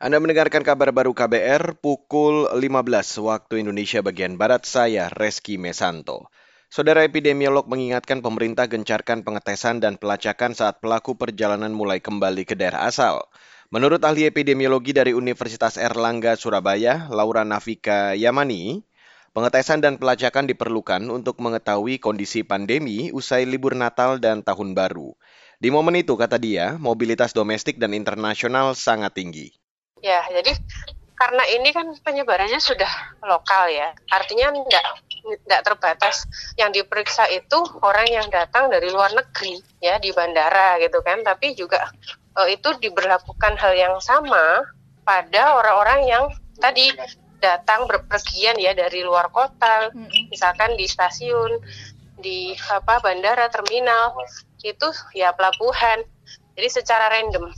Anda mendengarkan kabar baru KBR pukul 15 waktu Indonesia bagian Barat saya, Reski Mesanto. Saudara epidemiolog mengingatkan pemerintah gencarkan pengetesan dan pelacakan saat pelaku perjalanan mulai kembali ke daerah asal. Menurut ahli epidemiologi dari Universitas Erlangga, Surabaya, Laura Nafika Yamani, pengetesan dan pelacakan diperlukan untuk mengetahui kondisi pandemi usai libur Natal dan Tahun Baru. Di momen itu, kata dia, mobilitas domestik dan internasional sangat tinggi. Ya, jadi karena ini kan penyebarannya sudah lokal ya, artinya tidak tidak terbatas. Yang diperiksa itu orang yang datang dari luar negeri ya di bandara gitu kan, tapi juga e, itu diberlakukan hal yang sama pada orang-orang yang tadi datang berpergian ya dari luar kota, misalkan di stasiun, di apa bandara, terminal, itu ya pelabuhan. Jadi secara random.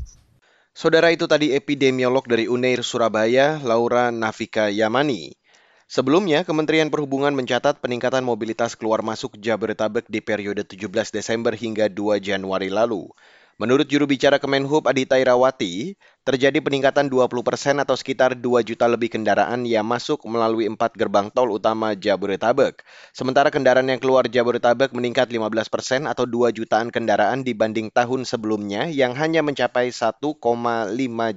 Saudara itu tadi epidemiolog dari UNER Surabaya, Laura Nafika Yamani. Sebelumnya, Kementerian Perhubungan mencatat peningkatan mobilitas keluar masuk Jabodetabek di periode 17 Desember hingga 2 Januari lalu. Menurut juru bicara Kemenhub Adita Irawati, terjadi peningkatan 20 persen atau sekitar 2 juta lebih kendaraan yang masuk melalui empat gerbang tol utama Jabodetabek. Sementara kendaraan yang keluar Jabodetabek meningkat 15 persen atau 2 jutaan kendaraan dibanding tahun sebelumnya yang hanya mencapai 1,5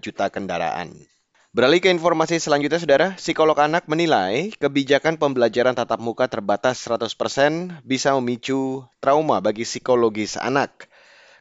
juta kendaraan. Beralih ke informasi selanjutnya, Saudara. Psikolog anak menilai kebijakan pembelajaran tatap muka terbatas 100% bisa memicu trauma bagi psikologis anak.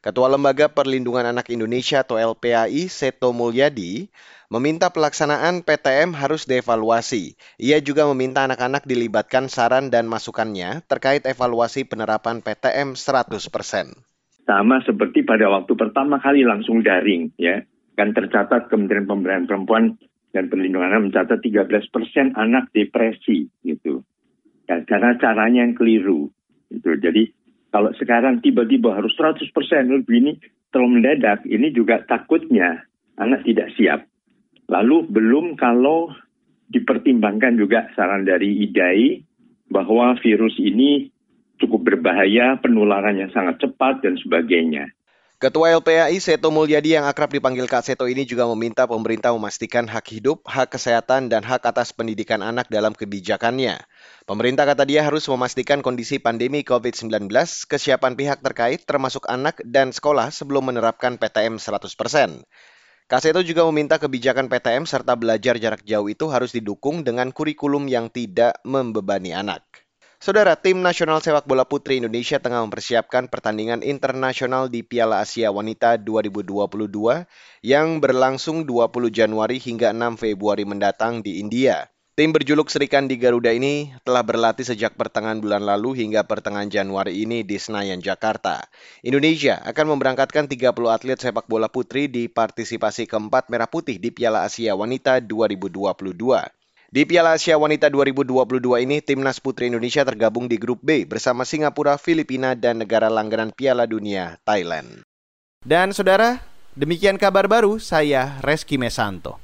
Ketua Lembaga Perlindungan Anak Indonesia atau LPAI, Seto Mulyadi, meminta pelaksanaan PTM harus dievaluasi. Ia juga meminta anak-anak dilibatkan saran dan masukannya terkait evaluasi penerapan PTM 100%. Sama seperti pada waktu pertama kali langsung daring, ya. Kan tercatat Kementerian Pemberdayaan Perempuan dan Perlindungan Anak mencatat 13 persen anak depresi, gitu. Ya, karena caranya yang keliru. Gitu. Jadi kalau sekarang tiba-tiba harus 100% lebih ini terlalu mendadak, ini juga takutnya anak tidak siap. Lalu belum kalau dipertimbangkan juga saran dari IDAI bahwa virus ini cukup berbahaya, penularannya sangat cepat dan sebagainya. Ketua LPAI Seto Mulyadi yang akrab dipanggil Kak Seto ini juga meminta pemerintah memastikan hak hidup, hak kesehatan, dan hak atas pendidikan anak dalam kebijakannya. Pemerintah kata dia harus memastikan kondisi pandemi COVID-19, kesiapan pihak terkait termasuk anak dan sekolah sebelum menerapkan PTM 100%. Kaseto juga meminta kebijakan PTM serta belajar jarak jauh itu harus didukung dengan kurikulum yang tidak membebani anak. Saudara, tim nasional sepak bola putri Indonesia tengah mempersiapkan pertandingan internasional di Piala Asia Wanita 2022 yang berlangsung 20 Januari hingga 6 Februari mendatang di India. Tim berjuluk Serikan di Garuda ini telah berlatih sejak pertengahan bulan lalu hingga pertengahan Januari ini di Senayan, Jakarta. Indonesia akan memberangkatkan 30 atlet sepak bola putri di partisipasi keempat Merah Putih di Piala Asia Wanita 2022. Di Piala Asia Wanita 2022 ini, Timnas Putri Indonesia tergabung di Grup B bersama Singapura, Filipina, dan negara langganan Piala Dunia, Thailand. Dan saudara, demikian kabar baru saya Reski Mesanto.